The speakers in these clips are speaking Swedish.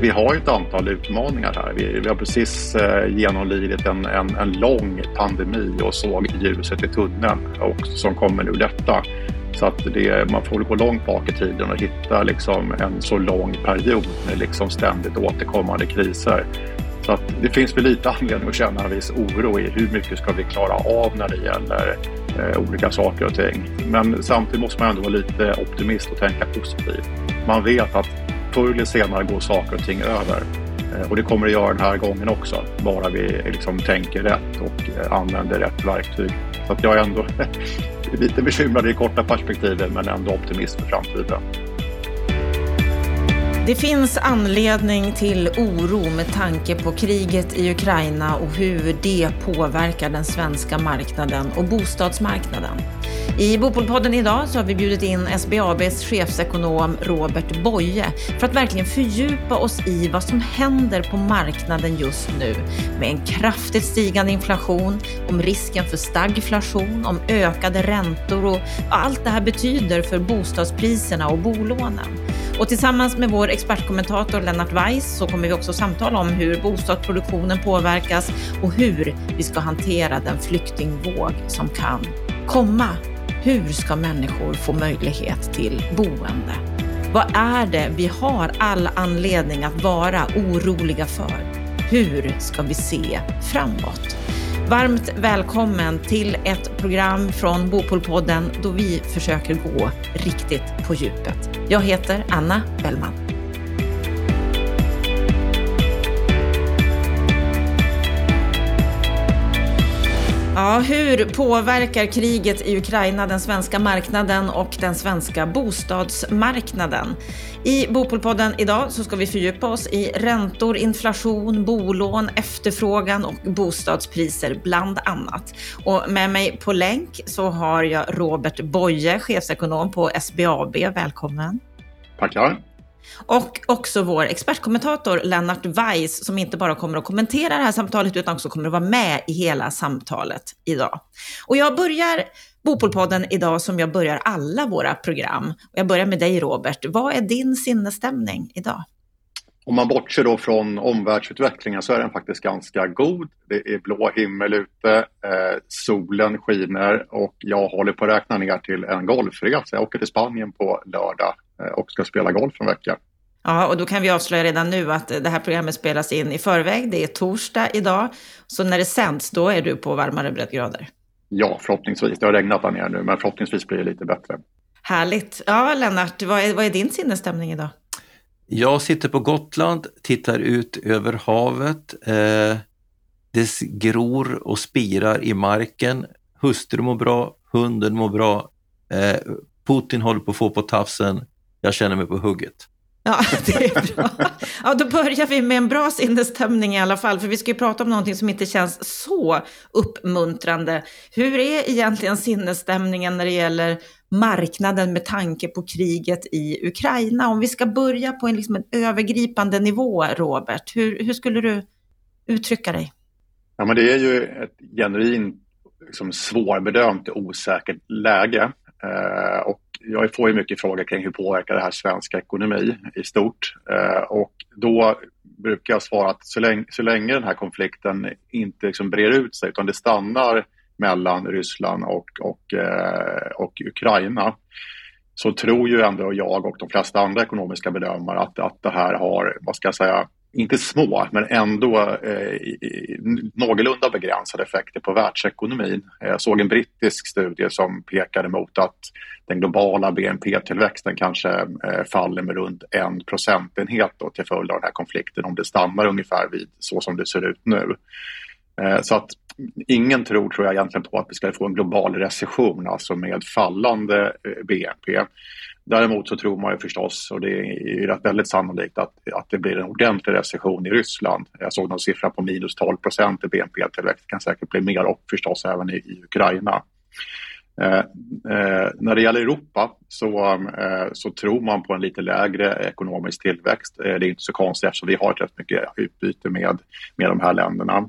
Vi har ett antal utmaningar här. Vi, vi har precis eh, genomlidit en, en, en, lång pandemi och såg ljuset i tunneln och, som kommer nu detta. Så att det, man får gå långt bak i tiden och hitta liksom en så lång period med liksom ständigt återkommande kriser. Så att det finns väl lite anledning att känna en viss oro i hur mycket ska vi klara av när det gäller eh, olika saker och ting. Men samtidigt måste man ändå vara lite optimist och tänka positivt. Man vet att förr eller senare går saker och ting över. Eh, och det kommer det göra den här gången också, bara vi liksom tänker rätt och eh, använder rätt verktyg. Så att jag är ändå lite bekymrad i det korta perspektivet men ändå optimist för framtiden. Det finns anledning till oro med tanke på kriget i Ukraina och hur det påverkar den svenska marknaden och bostadsmarknaden. I Bopolpodden idag så har vi bjudit in SBABs chefsekonom Robert Boye för att verkligen fördjupa oss i vad som händer på marknaden just nu med en kraftigt stigande inflation, om risken för stagflation, om ökade räntor och vad allt det här betyder för bostadspriserna och bolånen. Och tillsammans med vår expertkommentator Lennart Weiss så kommer vi också samtala om hur bostadsproduktionen påverkas och hur vi ska hantera den flyktingvåg som kan komma. Hur ska människor få möjlighet till boende? Vad är det vi har all anledning att vara oroliga för? Hur ska vi se framåt? Varmt välkommen till ett program från Bopolpodden då vi försöker gå riktigt på djupet. Jag heter Anna Bellman. Ja, hur påverkar kriget i Ukraina den svenska marknaden och den svenska bostadsmarknaden? I Bopolpodden idag så ska vi fördjupa oss i räntor, inflation, bolån, efterfrågan och bostadspriser bland annat. Och med mig på länk så har jag Robert Boye, chefsekonom på SBAB. Välkommen! Tackar! Och också vår expertkommentator Lennart Weiss som inte bara kommer att kommentera det här samtalet utan också kommer att vara med i hela samtalet idag. Och jag börjar Bopolpodden idag som jag börjar alla våra program. Och jag börjar med dig Robert. Vad är din sinnesstämning idag? Om man bortser då från omvärldsutvecklingen så är den faktiskt ganska god. Det är blå himmel ute, eh, solen skiner och jag håller på att räkna ner till en golfresa. Jag åker till Spanien på lördag eh, och ska spela golf en vecka. Ja, och då kan vi avslöja redan nu att det här programmet spelas in i förväg. Det är torsdag idag, så när det sänds då är du på varmare breddgrader. Ja, förhoppningsvis. Det har regnat där nere nu, men förhoppningsvis blir det lite bättre. Härligt. Ja, Lennart, vad är, vad är din sinnesstämning idag? Jag sitter på Gotland, tittar ut över havet. Eh, det gror och spirar i marken. Hustrun mår bra, hunden mår bra. Eh, Putin håller på att få på tafsen. Jag känner mig på hugget. Ja, det är bra. Ja, då börjar vi med en bra sinnesstämning i alla fall, för vi ska ju prata om någonting som inte känns så uppmuntrande. Hur är egentligen sinnesstämningen när det gäller marknaden med tanke på kriget i Ukraina? Om vi ska börja på en, liksom en övergripande nivå, Robert, hur, hur skulle du uttrycka dig? Ja, men det är ju ett genuint liksom, svårbedömt och osäkert läge. Eh, och jag får ju mycket frågor kring hur påverkar det här svensk ekonomi i stort. Eh, och då brukar jag svara att så länge, så länge den här konflikten inte liksom brer ut sig utan det stannar mellan Ryssland och, och, eh, och Ukraina så tror ju ändå jag och de flesta andra ekonomiska bedömare att, att det här har, vad ska jag säga, inte små, men ändå eh, någorlunda begränsade effekter på världsekonomin. Eh, jag såg en brittisk studie som pekade mot att den globala BNP-tillväxten kanske eh, faller med runt en procentenhet då, till följd av den här konflikten om det stannar ungefär vid så som det ser ut nu. Eh, så att ingen tror, tror jag egentligen på att vi ska få en global recession, alltså med fallande eh, BNP. Däremot så tror man ju förstås, och det är rätt väldigt sannolikt, att, att det blir en ordentlig recession i Ryssland. Jag såg någon siffra på minus 12 procent i BNP-tillväxt. Det kan säkert bli mer och förstås även i, i Ukraina. Eh, eh, när det gäller Europa så, eh, så tror man på en lite lägre ekonomisk tillväxt. Eh, det är inte så konstigt eftersom vi har rätt mycket utbyte med, med de här länderna.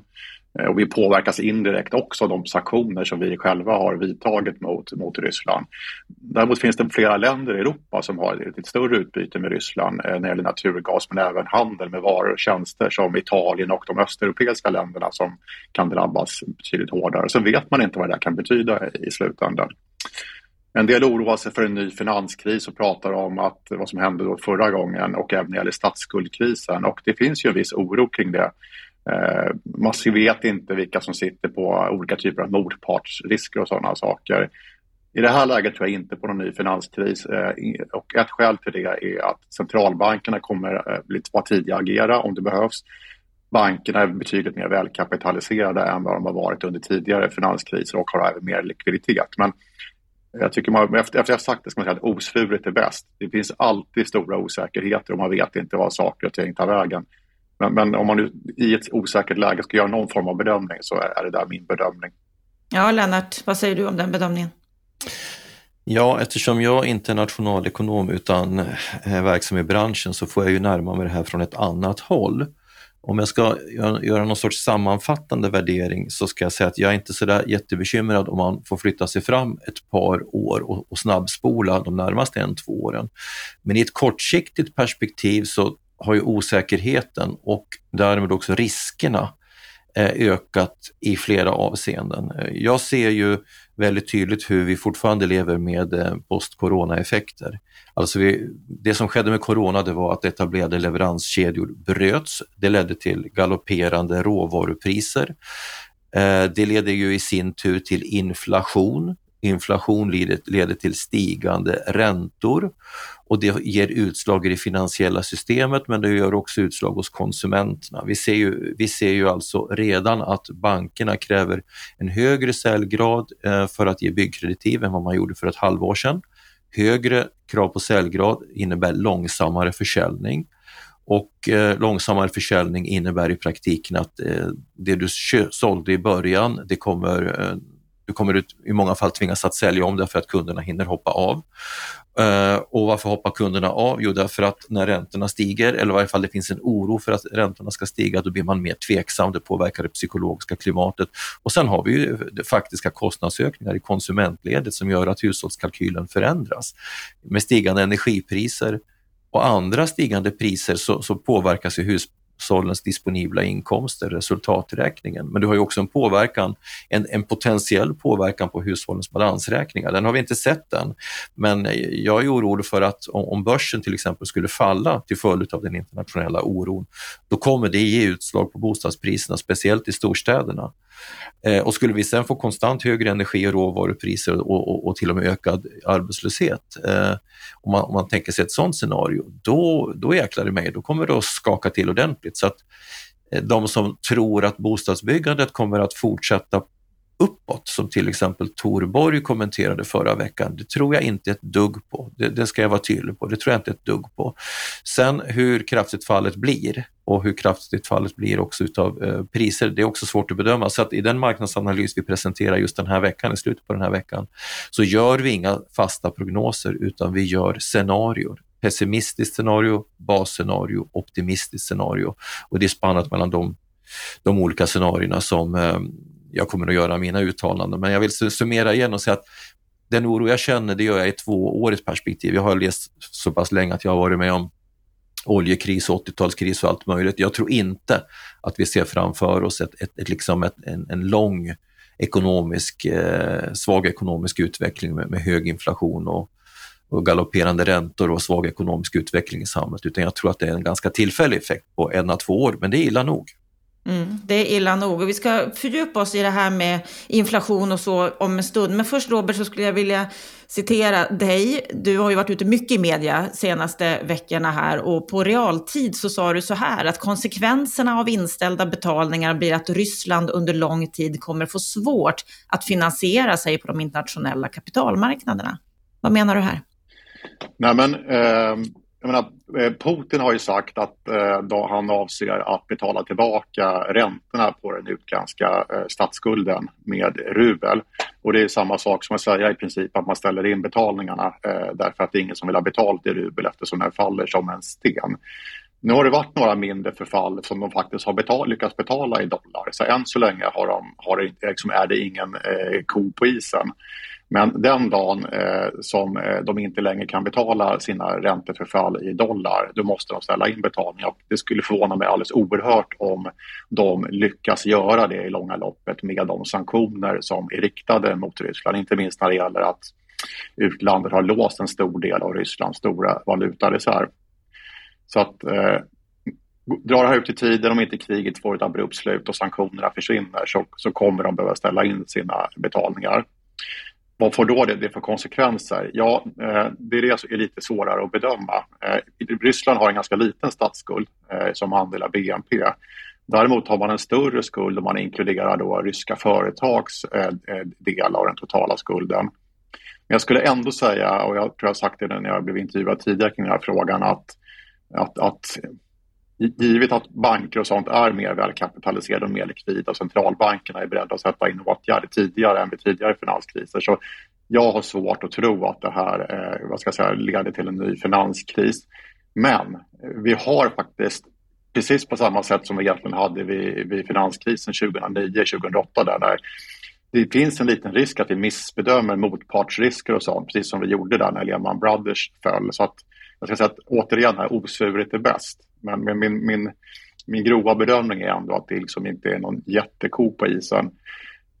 Eh, och vi påverkas indirekt också av de sanktioner som vi själva har vidtagit mot, mot Ryssland. Däremot finns det flera länder i Europa som har ett större utbyte med Ryssland eh, när det gäller naturgas men även handel med varor och tjänster som Italien och de östeuropeiska länderna som kan drabbas betydligt hårdare. Så vet man inte vad det kan betyda i slutändan. En del oroar sig för en ny finanskris och pratar om att vad som hände då förra gången och även när det gäller statsskuldkrisen och det finns ju en viss oro kring det. Eh, man vet inte vilka som sitter på olika typer av motpartsrisker och sådana saker. I det här läget tror jag inte på någon ny finanskris eh, och ett skäl till det är att centralbankerna kommer eh, vara tidiga att agera om det behövs. Bankerna är betydligt mer välkapitaliserade än vad de har varit under tidigare finanskriser och har även mer likviditet. Men jag tycker man, efter, efter jag sagt det ska man säga att osvuret är bäst. Det finns alltid stora osäkerheter och man vet inte vad saker och ting tar vägen. Men, men, om man nu i ett osäkert läge ska göra någon form av bedömning så är det där min bedömning. Ja, Lennart, vad säger du om den bedömningen? Ja, eftersom jag inte är nationalekonom utan är verksam i branschen så får jag ju närma mig det här från ett annat håll. Om jag ska göra någon sorts sammanfattande värdering så ska jag säga att jag är inte så där jättebekymrad om man får flytta sig fram ett par år och, och snabbspola de närmaste en, två åren. Men i ett kortsiktigt perspektiv så har ju osäkerheten och därmed också riskerna eh, ökat i flera avseenden. Eh, jag ser ju väldigt tydligt hur vi fortfarande lever med eh, post-corona-effekter. Alltså vi, det som skedde med corona det var att etablerade leveranskedjor bröts. Det ledde till galopperande råvarupriser. Det leder ju i sin tur till inflation Inflation leder, leder till stigande räntor och det ger utslag i det finansiella systemet men det gör också utslag hos konsumenterna. Vi ser ju, vi ser ju alltså redan att bankerna kräver en högre säljgrad eh, för att ge byggkreditiv än vad man gjorde för ett halvår sedan. Högre krav på säljgrad innebär långsammare försäljning och eh, långsammare försäljning innebär i praktiken att eh, det du sålde i början, det kommer eh, du kommer i många fall tvingas att sälja om därför att kunderna hinner hoppa av. Uh, och varför hoppar kunderna av? Jo, därför att när räntorna stiger, eller i varje fall det finns en oro för att räntorna ska stiga, då blir man mer tveksam, det påverkar det psykologiska klimatet. Och sen har vi ju faktiska kostnadsökningar i konsumentledet som gör att hushållskalkylen förändras. Med stigande energipriser och andra stigande priser så, så påverkas ju hus, hushållens disponibla inkomster, resultaträkningen. Men du har ju också en påverkan, en, en potentiell påverkan på hushållens balansräkningar. Den har vi inte sett än, men jag är orolig för att om, om börsen till exempel skulle falla till följd av den internationella oron, då kommer det ge utslag på bostadspriserna, speciellt i storstäderna. Eh, och skulle vi sen få konstant högre energi och råvarupriser och, och, och till och med ökad arbetslöshet, eh, om, man, om man tänker sig ett sådant scenario, då, då jäklar det mig, då kommer det att skaka till ordentligt. Så att eh, de som tror att bostadsbyggandet kommer att fortsätta uppåt, som till exempel Torborg kommenterade förra veckan, det tror jag inte ett dugg på. Det, det, ska jag vara tydlig på. Det tror jag inte ett dugg på. Sen hur kraftigt fallet blir och hur kraftigt fallet blir också utav eh, priser, det är också svårt att bedöma. Så att i den marknadsanalys vi presenterar just den här veckan, i slutet på den här veckan, så gör vi inga fasta prognoser utan vi gör scenarier pessimistiskt scenario, basscenario, optimistiskt scenario. Och det är spannat mellan de, de olika scenarierna som eh, jag kommer att göra mina uttalanden. Men jag vill summera igen och säga att den oro jag känner, det gör jag i tvåårigt perspektiv. Jag har läst så pass länge att jag har varit med om oljekris, 80-talskris och allt möjligt. Jag tror inte att vi ser framför oss ett, ett, ett liksom ett, en, en lång ekonomisk, eh, svag ekonomisk utveckling med, med hög inflation och, och galopperande räntor och svag ekonomisk utveckling i samhället, utan jag tror att det är en ganska tillfällig effekt på en, två år, men det är illa nog. Mm, det är illa nog. Och vi ska fördjupa oss i det här med inflation och så om en stund. Men först Robert så skulle jag vilja citera dig. Du har ju varit ute mycket i media senaste veckorna här och på realtid så sa du så här att konsekvenserna av inställda betalningar blir att Ryssland under lång tid kommer få svårt att finansiera sig på de internationella kapitalmarknaderna. Vad menar du här? Nej men eh jag menar, eh, Putin har ju sagt att eh, han avser att betala tillbaka räntorna på den utländska eh, statsskulden med rubel. Och det är samma sak som att säga i princip att man ställer in betalningarna eh, därför att det är ingen som vill ha betalt i rubel eftersom den faller som en sten. Nu har det varit några mindre förfall som de faktiskt har betal, lyckats betala i dollar. Så än så länge har de, har det, liksom är det ingen eh, ko på isen. Men den dagen eh, som eh, de inte längre kan betala sina ränteförfall i dollar, då måste de ställa in betalningar. Det skulle förvåna mig alldeles oerhört om de lyckas göra det i långa loppet med de sanktioner som är riktade mot Ryssland. Inte minst när det gäller att utlandet har låst en stor del av Rysslands stora valutareserv. Så att eh, drar det här ut i tiden, om inte kriget får ett abrupt slut och sanktionerna försvinner så, så kommer de behöva ställa in sina betalningar. Vad får då det, det för konsekvenser? Ja, eh, det är det som är lite svårare att bedöma. Eh, Ryssland har en ganska liten statsskuld eh, som andel av BNP. Däremot har man en större skuld om man inkluderar då ryska företags eh, eh, del av den totala skulden. Men jag skulle ändå säga, och jag tror jag har sagt det när jag blev intervjuad tidigare kring den här frågan, att, att, att givet att banker och sånt är mer välkapitaliserade och mer likvida och centralbankerna är beredda att sätta in åtgärder tidigare än vid tidigare finanskriser. Så jag har svårt att tro att det här eh, vad ska jag säga, leder till en ny finanskris. Men vi har faktiskt, precis på samma sätt som vi egentligen hade vid, vid finanskrisen 2009-2008 där, där det finns en liten risk att vi missbedömer motpartsrisker och sånt, precis som vi gjorde där när Lehman Brothers föll. Så att, jag ska säga att återigen, här, osvuret är bäst. Men, men min, min, min grova bedömning är ändå att det liksom inte är någon jätteko på isen.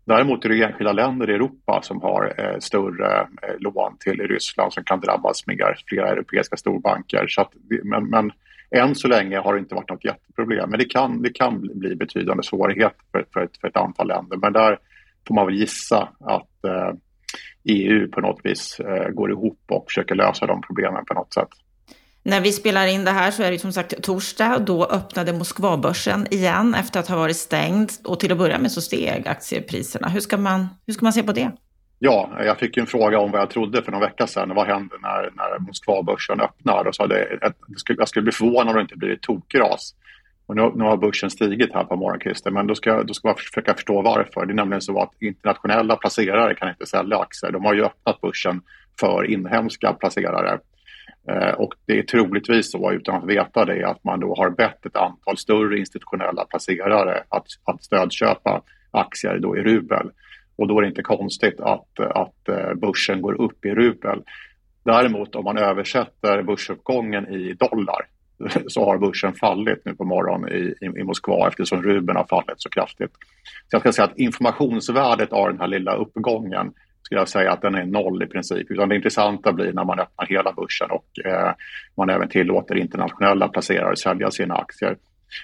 Däremot är det enskilda länder i Europa som har eh, större eh, lån till Ryssland som kan drabbas mer, flera europeiska storbanker. Så att, men, men än så länge har det inte varit något jätteproblem. Men det kan, det kan bli betydande svårigheter för, för, ett, för ett antal länder. Men där får man väl gissa att eh, EU på något vis eh, går ihop och försöker lösa de problemen på något sätt. När vi spelar in det här så är det som sagt torsdag. Då öppnade Moskvabörsen igen efter att ha varit stängd. Och till att börja med så steg aktiepriserna. Hur ska man, hur ska man se på det? Ja, jag fick en fråga om vad jag trodde för några vecka sedan. Vad händer när, när Moskvabörsen öppnar? Och så det, jag skulle bli förvånad om det inte blir ett tokras. Och nu, nu har börsen stigit här på morgonkvisten, men då ska, då ska man försöka förstå varför. Det är nämligen så att internationella placerare kan inte sälja aktier. De har ju öppnat börsen för inhemska placerare. Eh, och det är troligtvis så, utan att veta det, att man då har bett ett antal större institutionella placerare att, att stödköpa aktier då i rubel. Och då är det inte konstigt att, att eh, börsen går upp i rubel. Däremot om man översätter börsuppgången i dollar så har börsen fallit nu på morgonen i, i, i Moskva eftersom rubeln har fallit så kraftigt. Så jag ska säga att informationsvärdet av den här lilla uppgången skulle jag säga att den är noll i princip. Utan det intressanta blir när man öppnar hela börsen och eh, man även tillåter internationella placerare sälja sina aktier.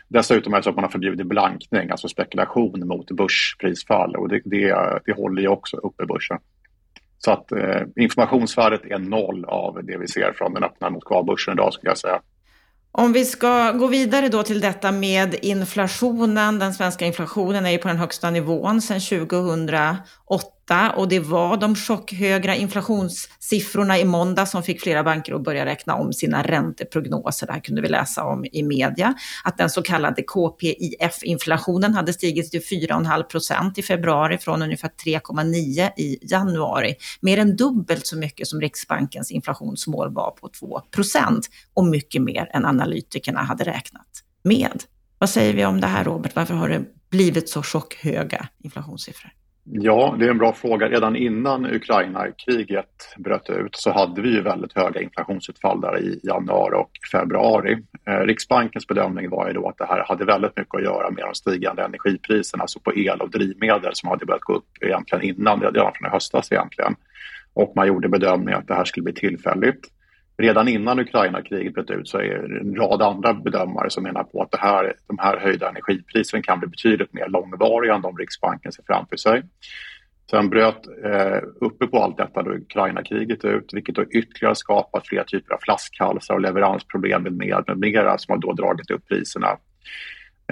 Dessutom är det så att man har förbjudit blankning, alltså spekulation mot börsprisfall och det, det, det håller ju också uppe börsen. Så att eh, informationsvärdet är noll av det vi ser från den öppna Moskvabörsen idag skulle jag säga. Om vi ska gå vidare då till detta med inflationen. Den svenska inflationen är ju på den högsta nivån sedan 2008 och det var de chockhöga inflationssiffrorna i måndag som fick flera banker att börja räkna om sina ränteprognoser. Det här kunde vi läsa om i media. Att den så kallade KPIF-inflationen hade stigit till 4,5 procent i februari från ungefär 3,9 i januari. Mer än dubbelt så mycket som Riksbankens inflationsmål var på 2 procent och mycket mer än analytikerna hade räknat med. Vad säger vi om det här Robert? Varför har det blivit så chockhöga inflationssiffror? Ja, det är en bra fråga. Redan innan Ukraina-kriget bröt ut så hade vi ju väldigt höga inflationsutfall där i januari och februari. Eh, Riksbankens bedömning var ju då att det här hade väldigt mycket att göra med de stigande energipriserna, alltså på el och drivmedel som hade börjat gå upp egentligen innan, redan från i höstas egentligen. Och man gjorde bedömningen att det här skulle bli tillfälligt redan innan Ukraina-kriget bröt ut så är det en rad andra bedömare som menar på att det här, de här höjda energipriserna kan bli betydligt mer långvariga än de Riksbanken ser framför sig. Sen bröt eh, uppe på allt detta då Ukraina-kriget ut vilket då ytterligare skapat flera typer av flaskhalsar och leveransproblem med, med, med mera som har då dragit upp priserna.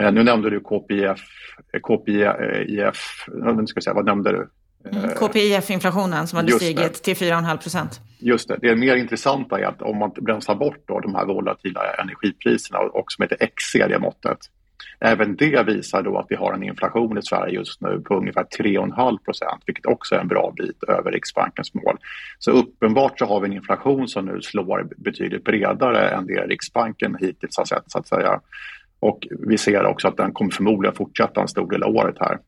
Eh, nu nämnde du KPIF, KPIF nu ska jag säga, vad nämnde du? Mm, KPIF-inflationen som hade stigit till 4,5 procent. Just det. Det mer intressanta är att om man bromsar bort då de här volatila energipriserna och som heter XC, det måttet, Även det visar då att vi har en inflation i Sverige just nu på ungefär 3,5 procent, vilket också är en bra bit över Riksbankens mål. Så uppenbart så har vi en inflation som nu slår betydligt bredare än det Riksbanken hittills har sett så att säga. Och vi ser också att den kommer förmodligen fortsätta en stor del av året här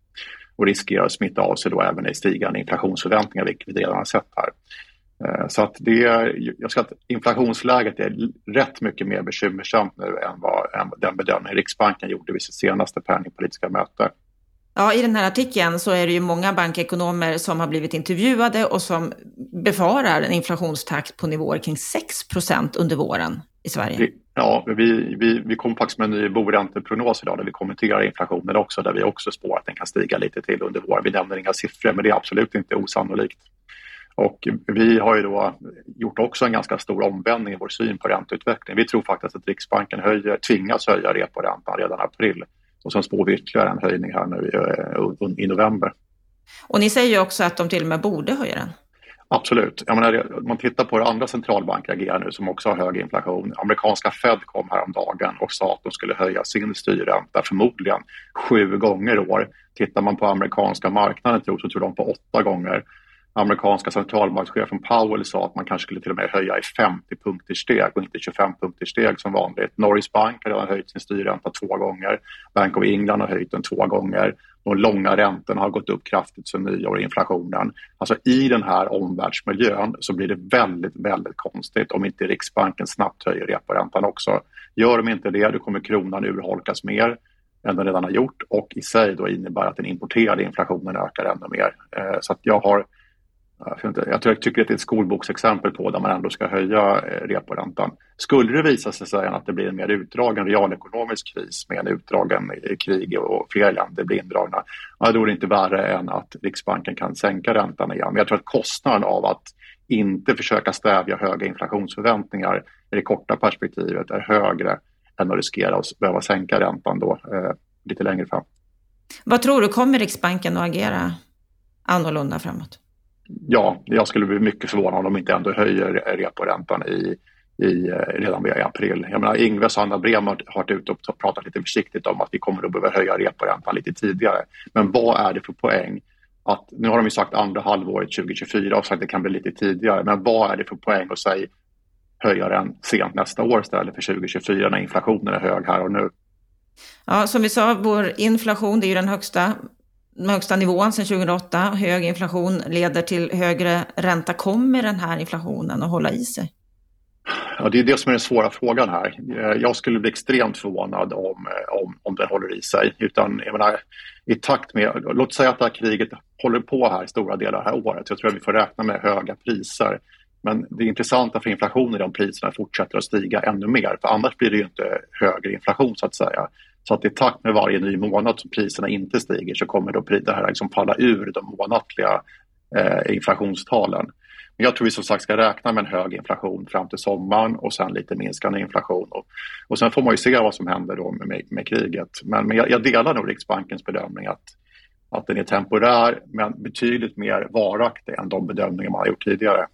och riskerar att smitta av sig då även i stigande inflationsförväntningar, vilket vi redan har sett här. Eh, så att det jag ska att inflationsläget är rätt mycket mer bekymmersamt nu än, vad, än den bedömning Riksbanken gjorde vid sitt senaste penningpolitiska möte. Ja, i den här artikeln så är det ju många bankekonomer som har blivit intervjuade och som befarar en inflationstakt på nivåer kring 6 under våren i Sverige. Ja, vi, vi, vi kom faktiskt med en ny boränteprognos idag där vi kommenterar inflationen också, där vi också spår att den kan stiga lite till under våren. Vi nämner inga siffror, men det är absolut inte osannolikt. Och vi har ju då gjort också en ganska stor omvändning i vår syn på ränteutveckling. Vi tror faktiskt att Riksbanken höjer, tvingas höja reporäntan redan i april och sen spår vi ytterligare en höjning här nu eh, i, i november. Och ni säger ju också att de till och med borde höja den. Absolut. Jag menar, om man tittar på hur andra centralbanker agerar nu som också har hög inflation. Amerikanska Fed kom häromdagen och sa att de skulle höja sin styrränta förmodligen sju gånger i år. Tittar man på amerikanska marknaden tror, så tror de på åtta gånger amerikanska centralbankschefen Powell sa att man kanske skulle till och med höja i 50 punkters steg och inte 25 punkters steg som vanligt. Norris Bank har redan höjt sin styrränta två gånger. Bank of England har höjt den två gånger. De långa räntorna har gått upp kraftigt sen nyår, inflationen. Alltså i den här omvärldsmiljön så blir det väldigt, väldigt konstigt om inte Riksbanken snabbt höjer reporäntan också. Gör de inte det, då kommer kronan urholkas mer än den redan har gjort och i sig då innebär att den importerade inflationen ökar ännu mer. Eh, så att jag har jag, tycker att det är ett skolboksexempel på där man ändå ska höja eh, reporäntan. Skulle det visa sig sen att det blir en mer utdragen realekonomisk kris med en utdragen eh, krig och fler länder blir indragna, ja, då är det inte värre än att Riksbanken kan sänka räntan igen. Men jag tror att kostnaden av att inte försöka stävja höga inflationsförväntningar i det korta perspektivet är högre än att riskera att behöva sänka räntan då eh, lite längre fram. Vad tror du, kommer Riksbanken att agera annorlunda framåt? Ja, jag skulle bli mycket förvånad om de inte ändå höjer reporäntan i, i, eh, redan i april. Jag menar, Ingves och Anna Bremer har varit ute och pratat lite försiktigt om att vi kommer att behöva höja reporäntan lite tidigare. Men vad är det för poäng? Att, nu har de ju sagt andra halvåret 2024 och sagt att det kan bli lite tidigare. Men vad är det för poäng att säga höja den sent nästa år istället för 2024 när inflationen är hög här och nu? Ja, som vi sa, vår inflation det är ju den högsta den högsta nivån sedan 2008. Hög inflation leder till högre ränta. Kommer den här inflationen att hålla i sig? Ja, det är det som är den svåra frågan här. Eh, jag skulle bli extremt förvånad om, eh, om, om den håller i sig. Utan, jag menar, i takt med, låt säga att det här kriget håller på här stora delar av det här året. Jag tror att vi får räkna med höga priser. Men det intressanta för inflationen är om priserna fortsätter att stiga ännu mer. För annars blir det ju inte högre inflation så att säga. Så att i takt med varje ny månad som priserna inte stiger så kommer då det här liksom falla ur de månatliga eh, inflationstalen. Men jag tror vi som sagt ska räkna med en hög inflation fram till sommaren och sen lite minskande inflation. Och, och sen får man ju se vad som händer då med, med kriget. Men, men jag, jag, delar nog Riksbankens bedömning att, att den är temporär men betydligt mer varaktig än de bedömningar man har gjort tidigare.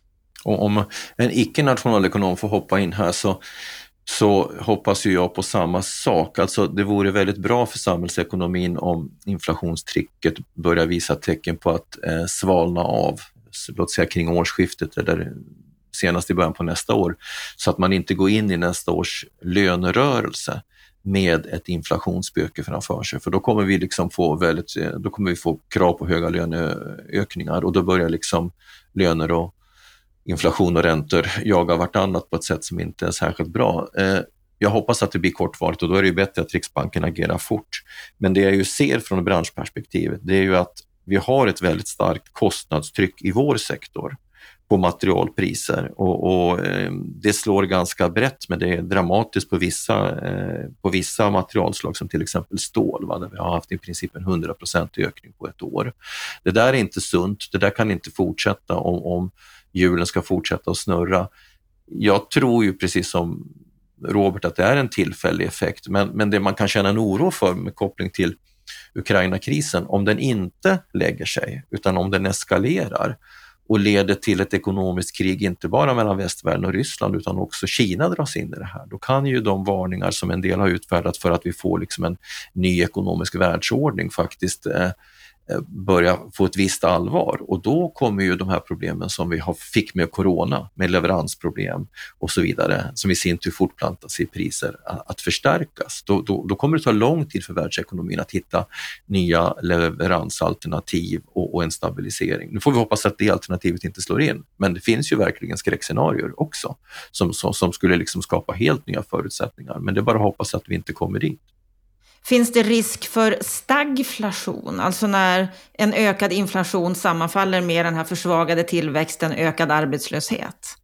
Och om en icke-nationalekonom får hoppa in här så så hoppas ju jag på samma sak. Alltså det vore väldigt bra för samhällsekonomin om inflationstricket börjar visa tecken på att eh, svalna av, låt säga kring årsskiftet eller senast i början på nästa år, så att man inte går in i nästa års lönerörelse med ett inflationsspöke framför sig. För då kommer vi liksom få väldigt, eh, då kommer vi få krav på höga löneökningar och då börjar liksom löner och inflation och räntor jagar vartannat på ett sätt som inte är särskilt bra. Eh, jag hoppas att det blir kortvarigt och då är det bättre att Riksbanken agerar fort. Men det jag ju ser från branschperspektivet, det är ju att vi har ett väldigt starkt kostnadstryck i vår sektor på materialpriser och, och eh, det slår ganska brett men det är dramatiskt på vissa, eh, på vissa materialslag som till exempel stål, va, där vi har haft i princip en 100% ökning på ett år. Det där är inte sunt, det där kan inte fortsätta om, om hjulen ska fortsätta att snurra. Jag tror ju precis som Robert att det är en tillfällig effekt, men, men det man kan känna en oro för med koppling till Ukraina-krisen, om den inte lägger sig utan om den eskalerar och leder till ett ekonomiskt krig, inte bara mellan västvärlden och Ryssland utan också Kina dras in i det här, då kan ju de varningar som en del har utfärdat för att vi får liksom en ny ekonomisk världsordning faktiskt eh, Eh, börja få ett visst allvar och då kommer ju de här problemen som vi har, fick med corona, med leveransproblem och så vidare, som i sin tur fortplantas i priser, att förstärkas. Då, då, då, kommer det ta lång tid för världsekonomin att hitta nya leveransalternativ och, och, en stabilisering. Nu får vi hoppas att det alternativet inte slår in, men det finns ju verkligen skräckscenarier också som, som, som skulle liksom skapa helt nya förutsättningar, men det är bara att hoppas att vi inte kommer dit. Finns det risk för stagflation, alltså när en ökad inflation sammanfaller med den här försvagade tillväxten, ökad arbetslöshet?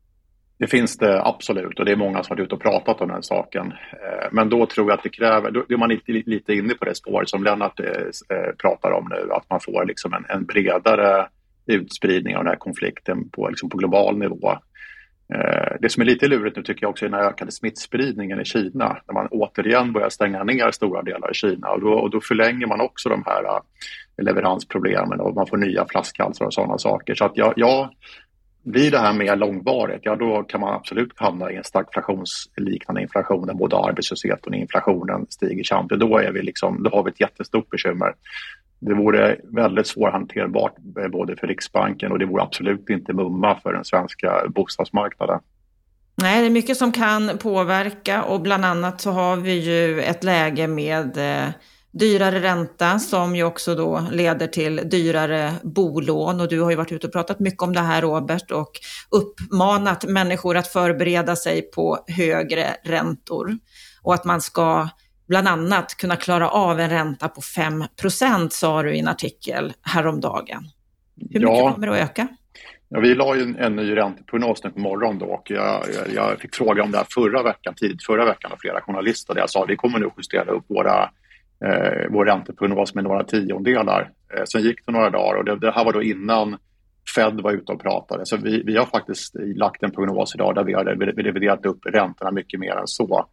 Det finns det absolut och det är många som har varit ute och pratat om den saken. Eh, men då tror jag att det kräver, då är man lite, lite inne på det spåret som Lennart eh, eh, pratar om nu, att man får liksom en, en bredare utspridning av den här konflikten på, liksom på global nivå. Eh, det som är lite lurigt nu tycker jag också är den ökade smittspridningen i Kina, när man återigen börjar stänga ner stora delar i Kina och då, och då förlänger man också de här eh, leveransproblemen och man får nya flaskhalsar och sådana saker. Så att ja, ja, blir det här mer långvarigt, ja då kan man absolut hamna i en stagflationsliknande inflation där både arbetslösheten och inflationen stiger samtidigt. Då, är vi liksom, då har vi ett jättestort bekymmer. Det vore väldigt svårhanterbart eh, både för Riksbanken och det vore absolut inte mumma för den svenska bostadsmarknaden. Nej, det är mycket som kan påverka och bland annat så har vi ju ett läge med eh, dyrare ränta som ju också då leder till dyrare bolån och du har ju varit ute och pratat mycket om det här Robert och uppmanat människor att förbereda sig på högre räntor och att man ska bland annat kunna klara av en ränta på 5% sa du i en artikel häromdagen. Hur mycket ja. kommer det att öka? Ja, vi la ju en, en ny ränteprognos nu på morgonen då och jag, jag, jag, fick fråga om det här förra veckan, tid förra veckan av flera journalister där jag sa att vi kommer nu justera upp våra, eh, vår ränteprognos med några tiondelar. Eh, sen gick det några dagar och det, det, här var då innan Fed var ute och pratade. Så vi, vi har faktiskt lagt en prognos idag där vi har reviderat upp räntorna mycket mer än så.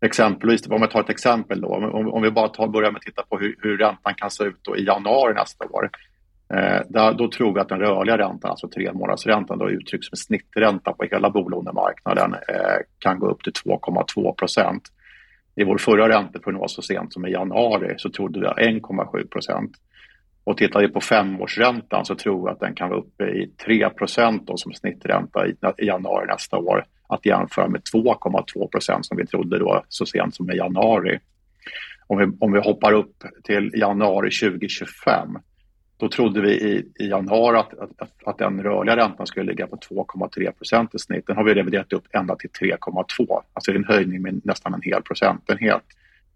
Exempelvis, om jag tar ett exempel då, om, om vi bara tar, börjar med att titta på hur, hur räntan kan se ut i januari nästa år. Eh, där, då tror vi att den rörliga räntan, alltså tre månadersräntan, då uttrycks som snittränta på hela bolånemarknaden, eh, kan gå upp till 2,2 procent. I vår förra ränteprognos så sent som i januari så trodde vi 1,7 procent. Och tittar vi på femårsräntan så tror vi att den kan vara uppe i 3 procent som snittränta i, i januari nästa år att jämföra med 2,2 procent som vi trodde då så sent som i januari. Om vi, om vi hoppar upp till januari 2025 då trodde vi i, i januari att, att, att den rörliga räntan skulle ligga på 2,3 procent i snitt. Den har vi reviderat upp ända till 3,2, alltså en höjning med nästan en hel procentenhet.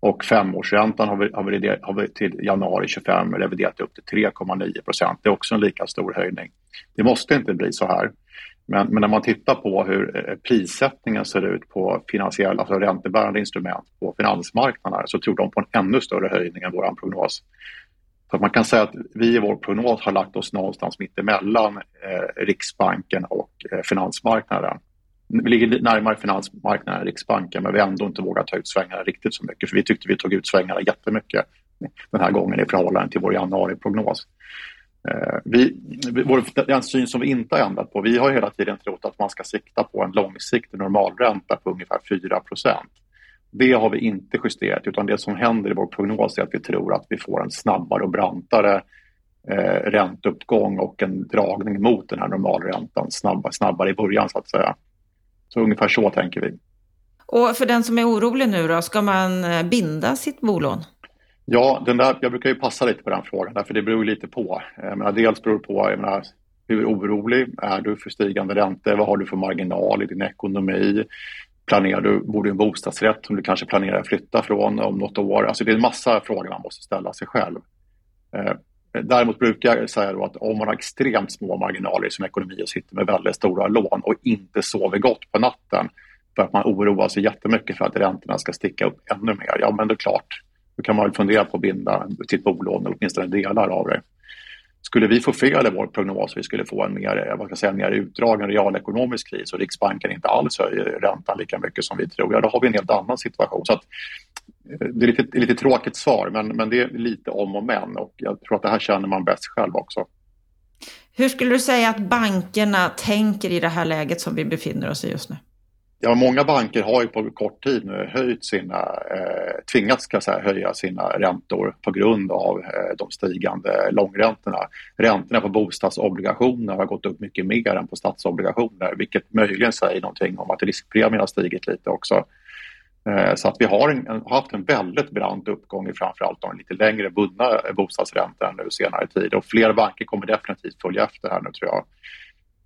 Och femårsräntan har vi, har vi, har vi till januari 25 reviderat upp till 3,9 procent. Det är också en lika stor höjning. Det måste inte bli så här. Men, men, när man tittar på hur eh, prissättningen ser ut på finansiella, alltså räntebärande instrument på finansmarknaderna så tror de på en ännu större höjning än vår prognos. Så man kan säga att vi i vår prognos har lagt oss någonstans mittemellan eh, Riksbanken och eh, finansmarknaden. Vi ligger närmare finansmarknaden än Riksbanken men vi har ändå inte vågat ta ut svängarna riktigt så mycket för vi tyckte vi tog ut svängarna jättemycket den här gången i förhållande till vår januariprognos. Eh, vi, vår, den syn som vi inte har ändrat på, vi har hela tiden trott att man ska sikta på en långsiktig normalränta på ungefär 4% Det har vi inte justerat utan det som händer i vår prognos är att vi tror att vi får en snabbare och brantare eh, ränteuppgång och en dragning mot den här normalräntan snabbare, snabbare i början så att säga. Så ungefär så tänker vi. Och för den som är orolig nu då, ska man eh, binda sitt bolån? Ja, den där, jag brukar ju passa lite på den frågan, för det beror lite på. Eh, jag menar, dels beror det på jag menar, hur orolig är du för stigande räntor? Vad har du för marginal i din ekonomi? Planerar du, bor du i en bostadsrätt som du kanske planerar att flytta från om något år? Alltså det är en massa frågor man måste ställa sig själv. Eh, däremot brukar jag säga att om man har extremt små marginaler i sin ekonomi och sitter med väldigt stora lån och inte sover gott på natten för att man oroar sig jättemycket för att räntorna ska sticka upp ännu mer, ja men det är klart, då kan man fundera på att binda sitt bolån, åtminstone delar av det. Skulle vi få fel i vår prognos vi skulle få en mer, eh, vad ska säga, mer utdragen realekonomisk kris och Riksbanken inte alls höjer räntan lika mycket som vi tror, ja då har vi en helt annan situation. Så att, eh, det är lite, lite tråkigt svar, men, men det är lite om och men och jag tror att det här känner man bäst själv också. Hur skulle du säga att bankerna tänker i det här läget som vi befinner oss i just nu? Ja, många banker har ju på kort tid nu höjt sina, eh, tvingats ska säga, höja sina räntor på grund av eh, de stigande långräntorna. Räntorna på bostadsobligationer har gått upp mycket mer än på statsobligationer vilket möjligen säger någonting om att riskpremien har stigit lite också. Eh, så att vi har en, haft en väldigt brant uppgång i framförallt de lite längre bundna eh, bostadsräntorna nu senare tid och fler banker kommer definitivt följa efter här nu tror jag.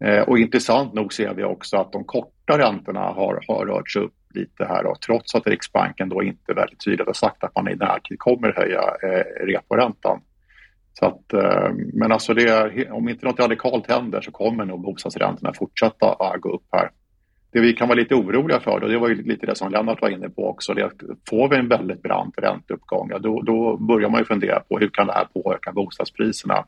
Eh, och intressant nog ser vi också att de korta räntorna har, har rört sig upp lite här då, trots att Riksbanken då inte väldigt tydligt har sagt att man i närtid kommer höja eh, reporäntan. Så att, eh, men alltså det, om inte något radikalt händer så kommer nog bostadsräntorna fortsätta att gå upp här. Det vi kan vara lite oroliga för, och det var ju lite det som Lennart var inne på också, det är att får vi en väldigt brant ränteuppgång, ja, då, då börjar man ju fundera på hur kan det här påverka bostadspriserna?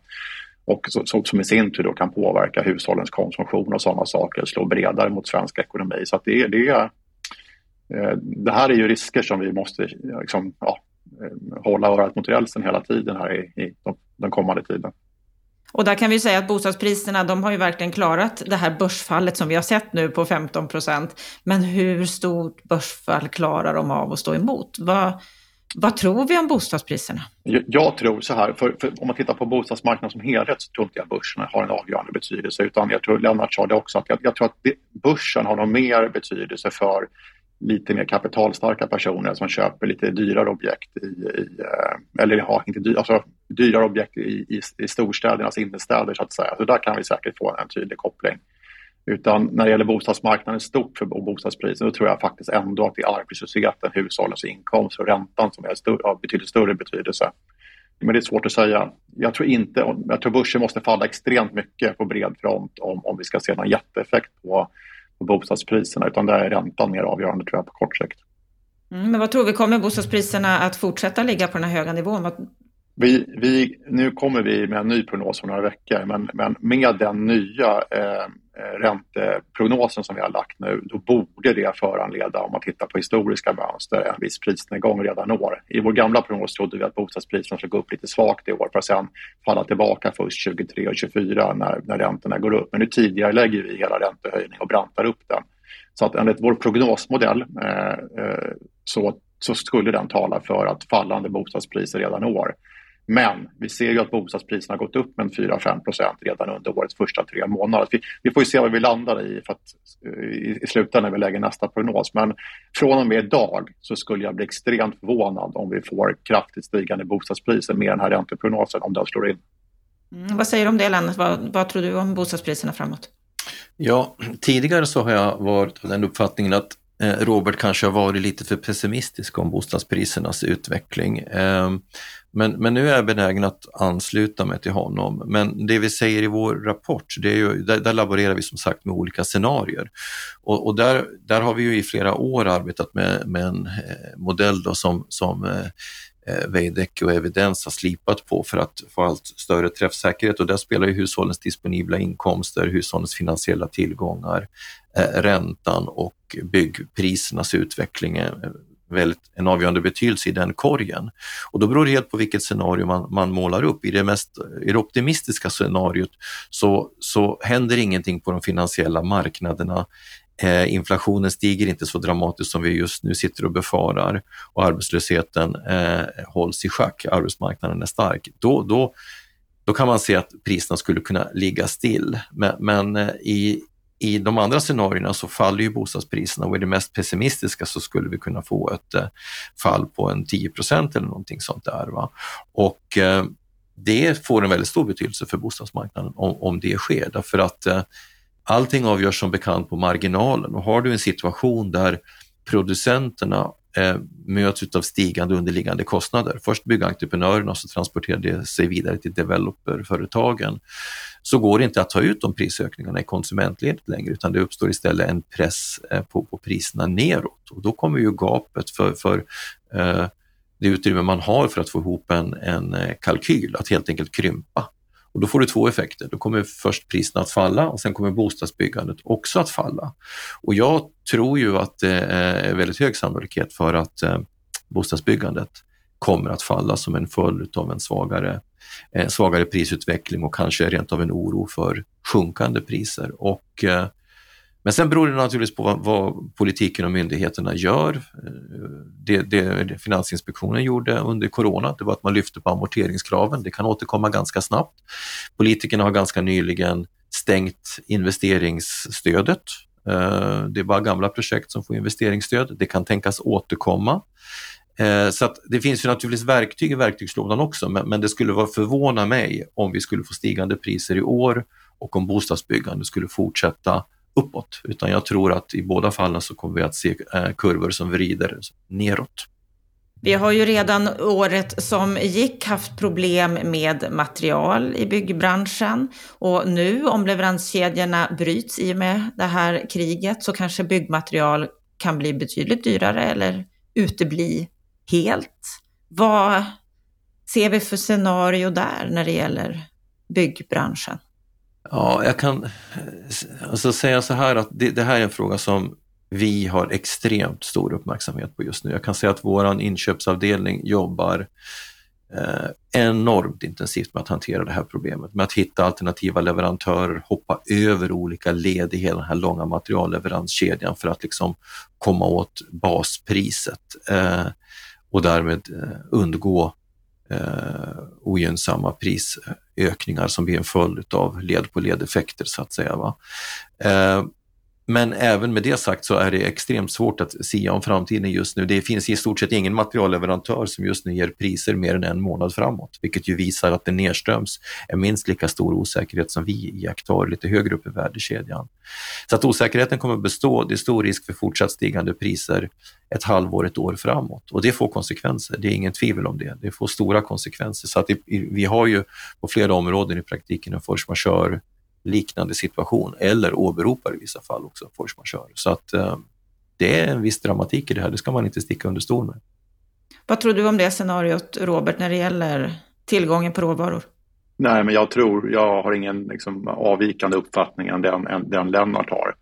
Och så, som i sin tur då kan påverka hushållens konsumtion och sådana saker, slå bredare mot svensk ekonomi. Så det, det, eh, det här är ju risker som vi måste liksom, ja, eh, hålla örat mot rälsen hela tiden här i, i den kommande tiden. Och där kan vi säga att bostadspriserna, de har ju verkligen klarat det här börsfallet som vi har sett nu på 15 procent. Men hur stort börsfall klarar de av att stå emot? Vad, vad tror vi om bostadspriserna? Jag, jag tror så här, för, för, om man tittar på bostadsmarknaden som helhet så tror inte jag börsen har en avgörande betydelse utan jag tror, Lennart sa det också, att jag, jag tror att det, börsen har nog mer betydelse för lite mer kapitalstarka personer som köper lite dyrare objekt i, i eh, eller ja, inte dyr, alltså dyrare objekt i, i, i storstädernas innerstäder så att säga. Så där kan vi säkert få en tydlig koppling. Utan när det gäller bostadsmarknaden stort för bostadspriser då tror jag faktiskt ändå att det är arbetslösheten, hushållens inkomst och räntan som är större, har betydligt större betydelse. Men det är svårt att säga. Jag tror inte, jag tror börsen måste falla extremt mycket på bred front om, om vi ska se någon jätteeffekt på, på bostadspriserna utan där är räntan mer avgörande tror jag på kort sikt. Mm, men vad tror vi, kommer bostadspriserna att fortsätta ligga på den här höga nivån? Vi, vi, nu kommer vi med en ny prognos om några veckor men, men med den nya eh, eh, ränteprognosen som vi har lagt nu, då borde det föranleda, om man tittar på historiska mönster, en viss prisnedgång redan i år. I vår gamla prognos trodde vi att bostadspriserna skulle gå upp lite svagt i år för att sen falla tillbaka först 23 och 24 när, när räntorna går upp. Men nu tidigare lägger vi hela räntehöjningen och brantar upp den. Så att enligt vår prognosmodell eh, eh, så, så skulle den tala för att fallande bostadspriser redan i år. Men vi ser ju att bostadspriserna har gått upp med 4-5 procent redan under årets första tre månader. Vi, vi, får ju se vad vi landar i, för att, eh, i, i slutändan när vi lägger nästa prognos. Men från och med idag så skulle jag bli extremt förvånad om vi får kraftigt stigande bostadspriser med den här ränteprognosen om den slår in. Mm, vad säger du om det Lennart? Vad, vad tror du om bostadspriserna framåt? Ja, tidigare så har jag varit av den uppfattningen att Eh, Robert kanske har varit lite för pessimistisk om bostadsprisernas utveckling. Ehm, men, men nu är jag benägen att ansluta mig till honom. Men det vi säger i vår rapport, det är ju, där, där laborerar vi som sagt med olika scenarier. Och, och, där, där har vi ju i flera år arbetat med, med en eh, modell då som, som eh, Eh, Veidekke och Evidens har slipat på för att få allt större träffsäkerhet och där spelar ju hushållens disponibla inkomster, hushållens finansiella tillgångar, eh, räntan och byggprisernas utveckling eh, väldigt, en avgörande betydelse i den korgen. Och då beror det helt på vilket scenario man, man målar upp. I det, mest, I det optimistiska scenariot så, så händer ingenting på de finansiella marknaderna. Eh, inflationen stiger inte så dramatiskt som vi just nu sitter och befarar och arbetslösheten eh, hålls i schack, arbetsmarknaden är stark. Då, då, då kan man se att priserna skulle kunna ligga still. Men, men eh, i, i de andra scenarierna så faller ju bostadspriserna och i det mest pessimistiska så skulle vi kunna få ett eh, fall på en 10% eller någonting sånt där. Va? Och eh, det får en väldigt stor betydelse för bostadsmarknaden om, om det sker därför att eh, allting avgörs som bekant på marginalen och har du en situation där producenterna eh, möts av stigande underliggande kostnader. Först byggentreprenörerna och så transporterar det sig vidare till developerföretagen. Så går det inte att ta ut de prisökningarna i konsumentledet längre utan det uppstår istället en press eh, på, på priserna neråt och då kommer ju gapet för, för eh, det utrymme man har för att få ihop en, en eh, kalkyl att helt enkelt krympa. Och då får du två effekter. Då kommer först priserna att falla och sen kommer bostadsbyggandet också att falla. Och jag tror ju att det är väldigt hög sannolikhet för att eh, bostadsbyggandet kommer att falla som en följd av en svagare eh, svagare prisutveckling och kanske rent av en oro för sjunkande priser. Och, eh, men sen beror det naturligtvis på vad, vad politiken och myndigheterna gör. Eh, det, det, Finansinspektionen gjorde under corona, det var att man lyfte på amorteringskraven. Det kan återkomma ganska snabbt. Politikerna har ganska nyligen stängt investeringsstödet eh, det är bara gamla projekt som får investeringsstöd. Det kan tänkas återkomma. Eh, så det finns ju naturligtvis verktyg i verktygslådan också, men det skulle vara förvåna mig om vi skulle få stigande priser i år och om bostadsbyggandet skulle fortsätta uppåt. Utan jag tror att i båda fallen så kommer vi att se eh, kurvor som vrider neråt. Vi har ju redan året som gick haft problem med material i byggbranschen och nu om leveranskedjorna bryts i och med det här kriget så kanske byggmaterial kan bli betydligt dyrare eller utebli helt. Vad ser vi för scenario där när det gäller byggbranschen? Ja, jag kan eh, alltså säga så här att det, det här är en fråga som vi har extremt stor uppmärksamhet på just nu. Jag kan säga att vår inköpsavdelning jobbar eh, enormt intensivt med att hantera det här problemet, med att hitta alternativa leverantörer, hoppa över olika led i hela den här långa materialleveranskedjan för att liksom komma åt baspriset eh, och därmed eh, undgå eh, ogynnsamma prisökningar som blir en följd av led på led-effekter så att säga. Va? Eh, men även med det sagt så är det extremt svårt att sia om framtiden just nu. Det finns i stort sett ingen materialleverantör som just nu ger priser mer än en månad framåt, vilket ju visar att det nedströms är minst lika stor osäkerhet som vi iakttar lite högre upp i värdekedjan. Så att osäkerheten kommer att bestå. Det är stor risk för fortsatt stigande priser ett halvår, ett år framåt och det får konsekvenser. Det är ingen tvivel om det. Det får stora konsekvenser. Så att vi har ju på flera områden i praktiken en force majeure liknande situation eller åberopar i vissa fall också force majeure. Så att eh, det är en viss dramatik i det här, det ska man inte sticka under stol med. Vad tror du om det scenariot, Robert, när det gäller tillgången på råvaror? Nej, men jag tror, jag har ingen liksom, avvikande uppfattning än den, än den Lennart har.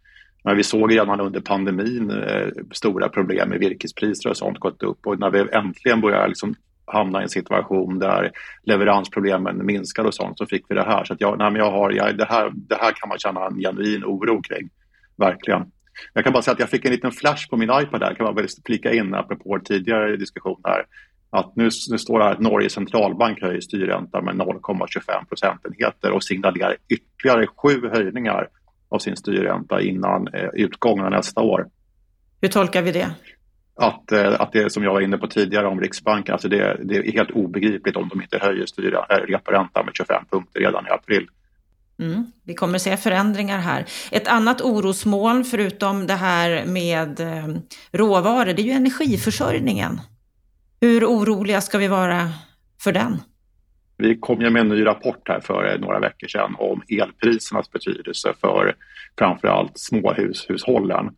Men vi såg redan under pandemin eh, stora problem med virkespriser och sånt gått upp och när vi äntligen börjar liksom hamna i en situation där leveransproblemen minskar och sånt så fick vi det här. Så att jag, nej, men jag har, jag, det, här, det här kan man känna en genuin oro kring, verkligen. Jag kan bara säga att jag fick en liten flash på min iPad där, kan man väl flika in apropå tidigare diskussion här. Att nu, nu står det här att Norges centralbank höjer styrräntan med 0,25 procentenheter och signalerar ytterligare sju höjningar av sin styrränta innan eh, utgången av nästa år. Hur tolkar vi det? Att, eh, att det som jag var inne på tidigare om Riksbanken, alltså det, det är helt obegripligt om de inte höjer styra, äh, reporäntan med 25 punkter redan i april. Mm, vi kommer se förändringar här. Ett annat orosmoln förutom det här med eh, råvaror, det är ju energiförsörjningen. Hur oroliga ska vi vara för den? Vi kom ju med en ny rapport här för några veckor sedan om elprisernas betydelse för framförallt småhushushållen.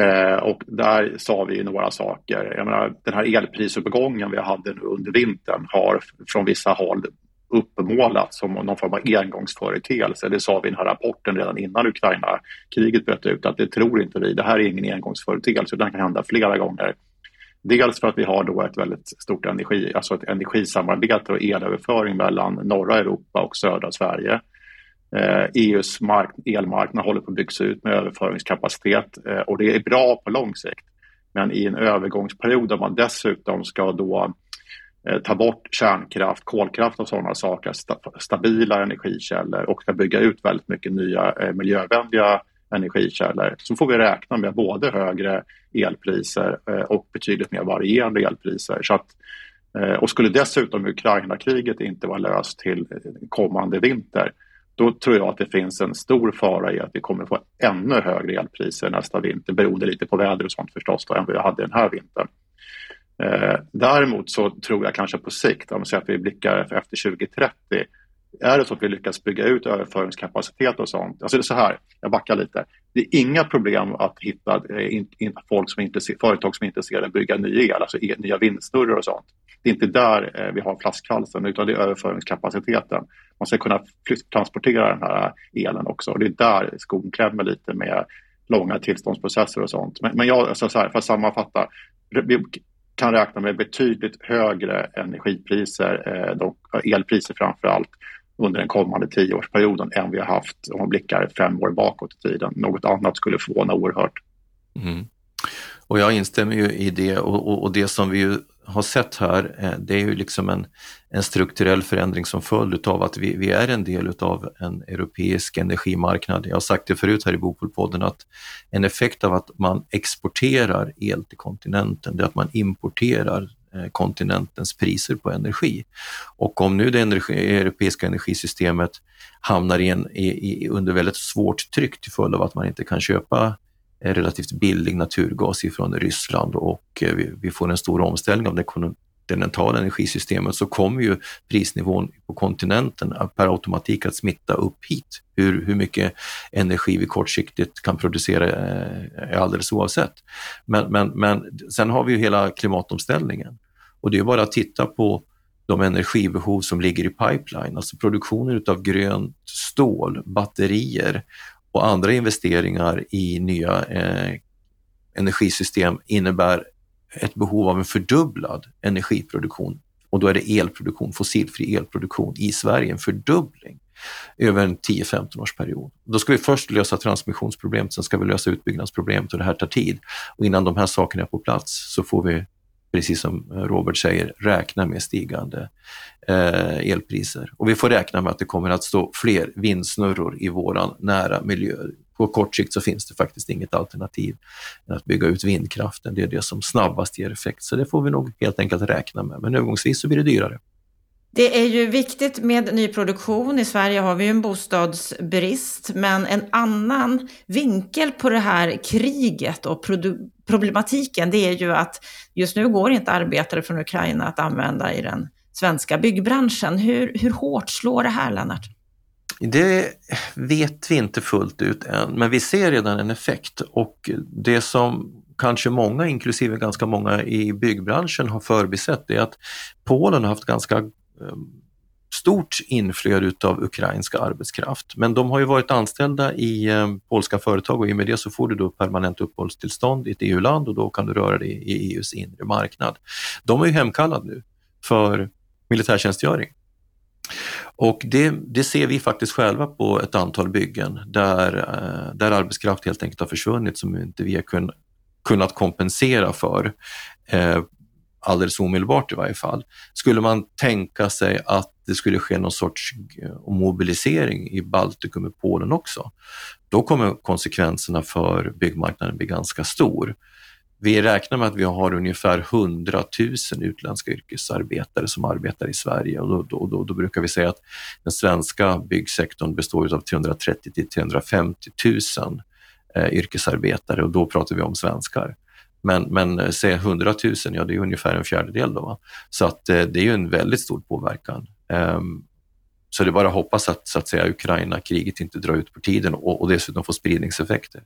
Eh, och där sa vi några saker. Jag menar, den här elprisuppgången vi hade nu under vintern har från vissa håll uppmålats som någon form av engångsföreteelse. Det sa vi i den här rapporten redan innan Ukraina-kriget bröt ut att det tror inte vi. Det här är ingen engångsföreteelse, Det kan hända flera gånger. Dels för att vi har då ett väldigt stort energi, alltså ett energisamarbete och elöverföring mellan norra Europa och södra Sverige. Eh, e EUs mark elmarknad håller på att byggas ut med överföringskapacitet eh, och det är bra på lång sikt. Men i en övergångsperiod där man dessutom ska då eh, ta bort kärnkraft, kolkraft och sådana saker, stabila energikällor och ska bygga ut väldigt mycket nya eh, miljövänliga energikällor så får vi räkna med både högre elpriser och betydligt mer varierande elpriser. Så att, och skulle dessutom Ukraina-kriget inte vara löst till kommande vinter då tror jag att det finns en stor fara i att vi kommer få ännu högre elpriser nästa vinter beroende lite på väder och sånt förstås då, än vi hade den här vintern. Eh, däremot så tror jag kanske på sikt, om vi säger att vi blickar efter 2030, är det så att vi lyckas bygga ut överföringskapacitet och sånt, alltså det är så här, jag backar lite, det är inga problem att hitta eh, in, in, folk som är företag som är intresserade av att bygga ny el, alltså e, nya vindsnurror och sånt. Det är inte där eh, vi har flaskhalsen utan det är överföringskapaciteten. Man ska kunna transportera den här elen också och det är där skon klämmer lite med långa tillståndsprocesser och sånt. Men, men jag, alltså så här, för att sammanfatta, Vi kan räkna med betydligt högre energipriser, eh, eh elpriser framför allt, under den kommande tioårsperioden än vi har haft om man blickar fem år bakåt i tiden. Något annat skulle förvåna oerhört. Mm. Och jag instämmer ju i det och, och, och det som vi har sett här, eh, det är ju liksom en, en strukturell förändring som följd av att vi, vi är en del av en europeisk energimarknad. Jag har sagt det förut här i Bopolpodden att en effekt av att man exporterar el till kontinenten, det är att man importerar Eh, kontinentens priser på energi. Och om nu det energi, europeiska energisystemet hamnar i en, i, i, under väldigt svårt tryck till följd av att man inte kan köpa eh, relativt billig naturgas ifrån Ryssland och eh, vi, vi får en stor omställning av det kontinentala energisystemet så kommer ju prisnivån på kontinenten per automatik att smitta upp hit. Hur, hur mycket energi vi kortsiktigt kan producera är alldeles oavsett. Men, men, men sen har vi ju hela klimatomställningen och det är bara att titta på de energibehov som ligger i pipeline, alltså produktionen av grönt stål, batterier och andra investeringar i nya eh, energisystem innebär ett behov av en fördubblad energiproduktion och då är det elproduktion, fossilfri elproduktion i Sverige, en fördubbling över en 10-15 års period. Då ska vi först lösa transmissionsproblemet, sen ska vi lösa utbyggnadsproblemet och det här tar tid. Och innan de här sakerna är på plats så får vi precis som Robert säger, räkna med stigande eh, elpriser. Och vi får räkna med att det kommer att stå fler vindsnurror i våran nära miljö. På kort sikt så finns det faktiskt inget alternativ än att bygga ut vindkraften. Det är det som snabbast ger effekt, så det får vi nog helt enkelt räkna med. Men övergångsvis så blir det dyrare. Det är ju viktigt med nyproduktion. I Sverige har vi ju en bostadsbrist, men en annan vinkel på det här kriget och problematiken, det är ju att just nu går inte arbetare från Ukraina att använda i den svenska byggbranschen. Hur, hur hårt slår det här, Lennart? Det vet vi inte fullt ut än, men vi ser redan en effekt och det som kanske många, inklusive ganska många i byggbranschen, har förbisett är att Polen har haft ganska Eh, stort inflöde av ukrainska arbetskraft. Men de har ju varit anställda i eh, polska företag och i och med det så får du då permanent uppehållstillstånd i ett EU-land och då kan du röra dig i EUs inre marknad. De är ju hemkallade nu för militärtjänstgöring. Och det, det, ser vi faktiskt själva på ett antal byggen där, eh, där arbetskraft helt enkelt har försvunnit som inte vi har kun, kunnat kompensera för eh, alldeles omedelbart i varje fall. Skulle man tänka sig att det skulle ske någon sorts eh, mobilisering i Baltikum och Polen också, då kommer konsekvenserna för byggmarknaden bli ganska stor. Vi räknar med att vi har ungefär 100 000 utländska yrkesarbetare som arbetar i Sverige och då, då, då, då brukar vi säga att den svenska byggsektorn består av 330 till 350 000 eh, yrkesarbetare och då pratar vi om svenskar. Men, men eh, se säg 100 000, ja det är ungefär en fjärdedel. Då, va? Så att, eh, det är ju en väldigt stor påverkan. Um, så det är bara att hoppas att, så att säga, Ukraina-kriget inte drar ut på tiden och, och dessutom får spridningseffekter.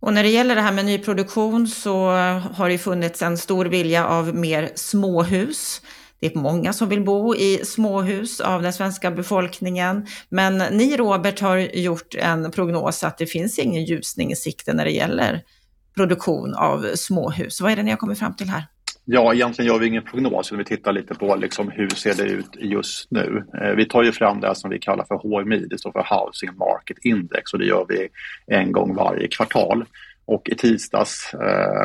Och när det gäller det här med nyproduktion så har det funnits en stor vilja av mer småhus. Det är många som vill bo i småhus av den svenska befolkningen. Men ni, Robert, har gjort en prognos att det finns ingen ljusning i sikte när det gäller produktion av småhus. Vad är det ni har kommit fram till här? Ja, egentligen gör vi ingen prognos, utan vi tittar lite på liksom hur ser det ut just nu. Eh, vi tar ju fram det som vi kallar för HMI, det står för Housing Market Index och det gör vi en gång varje kvartal. Och i tisdags eh,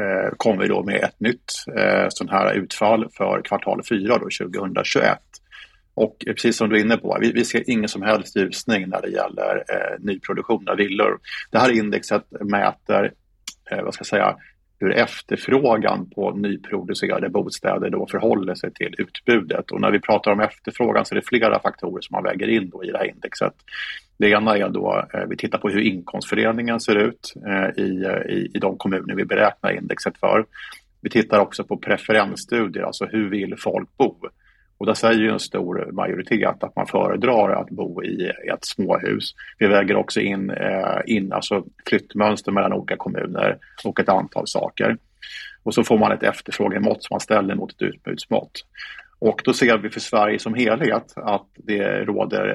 eh kom vi då med ett nytt eh, sånt här utfall för kvartal 4 då, 2021. Och precis som du är inne på, vi, vi ser ingen som helst ljusning när det gäller eh, nyproduktion av villor. Det här indexet mäter Eh, vad ska jag säga, hur efterfrågan på nyproducerade bostäder då förhåller sig till utbudet. Och när vi pratar om efterfrågan så är det flera faktorer som man väger in då i det här indexet. Det ena är då, eh, vi tittar på hur inkomstfördelningen ser ut eh, i, eh, i, i de kommuner vi beräknar indexet för. Vi tittar också på preferensstudier, alltså hur vill folk bo? Och där säger ju en stor majoritet att man föredrar att bo i ett småhus. Vi väger också in, eh, in alltså flyttmönster mellan olika kommuner och ett antal saker. Och så får man ett efterfrågemått som man ställer mot ett utbudsmått. Och då ser vi för Sverige som helhet att det råder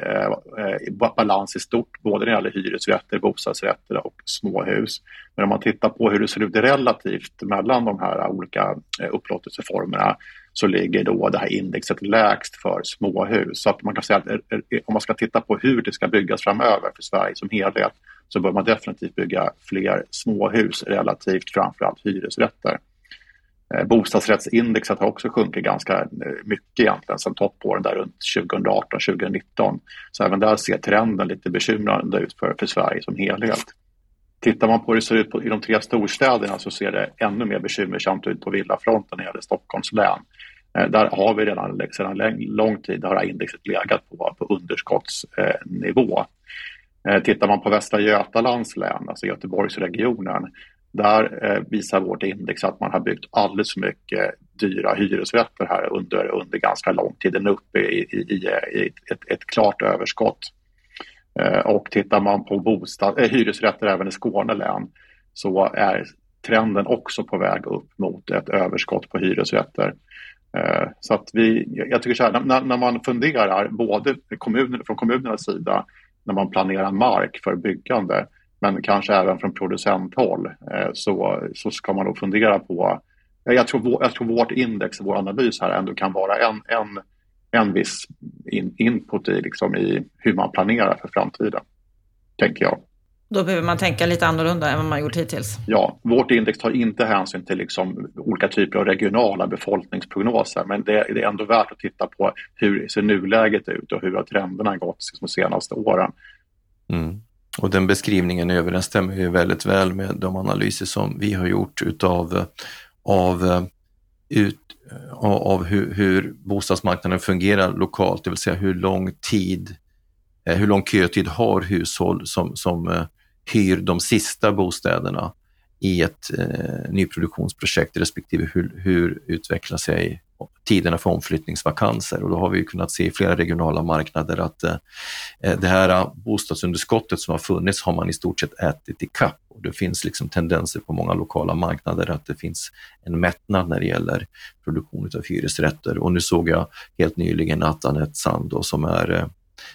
eh, balans i stort, både när det gäller hyresrätter, bostadsrätter och småhus. Men om man tittar på hur det ser ut relativt mellan de här olika eh, upplåtelseformerna så ligger då det här indexet lägst för småhus. Så att man kan säga att eh, eh, om man ska titta på hur det ska byggas framöver för Sverige som helhet så bör man definitivt bygga fler småhus relativt framförallt hyresrätter. Eh, bostadsrättsindexet har också sjunkit ganska mycket egentligen sen toppåren där runt 2018-2019. Så även där ser trenden lite bekymrande ut för, för Sverige som helhet. Tittar man på hur det ser ut på, i de tre storstäderna så ser det ännu mer bekymmersamt ut på villafronten när det gäller Stockholms län. Eh, där har vi redan sedan lång tid har indexet legat på, på underskottsnivå. Eh, tittar man på Västra Götalands län, alltså Göteborgsregionen, där eh, visar vårt index att man har byggt alldeles för mycket dyra hyresrätter här under, under ganska lång tid. Den är uppe i, i, i ett, ett, klart överskott. Eh, och tittar man på bostad, eh, hyresrätter även i Skåne län så är trenden också på väg upp mot ett överskott på hyresrätter. Eh, så att vi, jag tycker så här, när, när man funderar både kommuner, från kommunernas sida när man planerar mark för byggande men kanske även från producenthåll eh, så, så ska man nog fundera på jag tror, jag tror vårt index, vår analys här ändå kan vara en, en, en viss in, input i, liksom, i hur man planerar för framtiden, tänker jag. Då behöver man tänka lite annorlunda än vad man gjort hittills? Ja, vårt index tar inte hänsyn till liksom olika typer av regionala befolkningsprognoser men det, är ändå värt att titta på hur ser nuläget ut och hur har trenderna gått de senaste åren. Mm. Och den beskrivningen överensstämmer ju väldigt väl med de analyser som vi har gjort utav av, ut, Eh, av hur, hur bostadsmarknaden fungerar lokalt, det vill säga hur lång tid, eh, hur lång kötid har hushåll som, som eh, hyr de sista bostäderna i ett eh, nyproduktionsprojekt respektive hur, hur utvecklar sig tiderna för omflyttningsvakanser. Och då har vi kunnat se i flera regionala marknader att eh, eh, det här eh, bostadsunderskottet som har funnits har man i stort sett ätit i kapp. Och det finns liksom tendenser på många lokala marknader att det finns en mättnad när det gäller produktion av hyresrätter. Och nu såg jag helt nyligen att Anette Sand då, som är eh,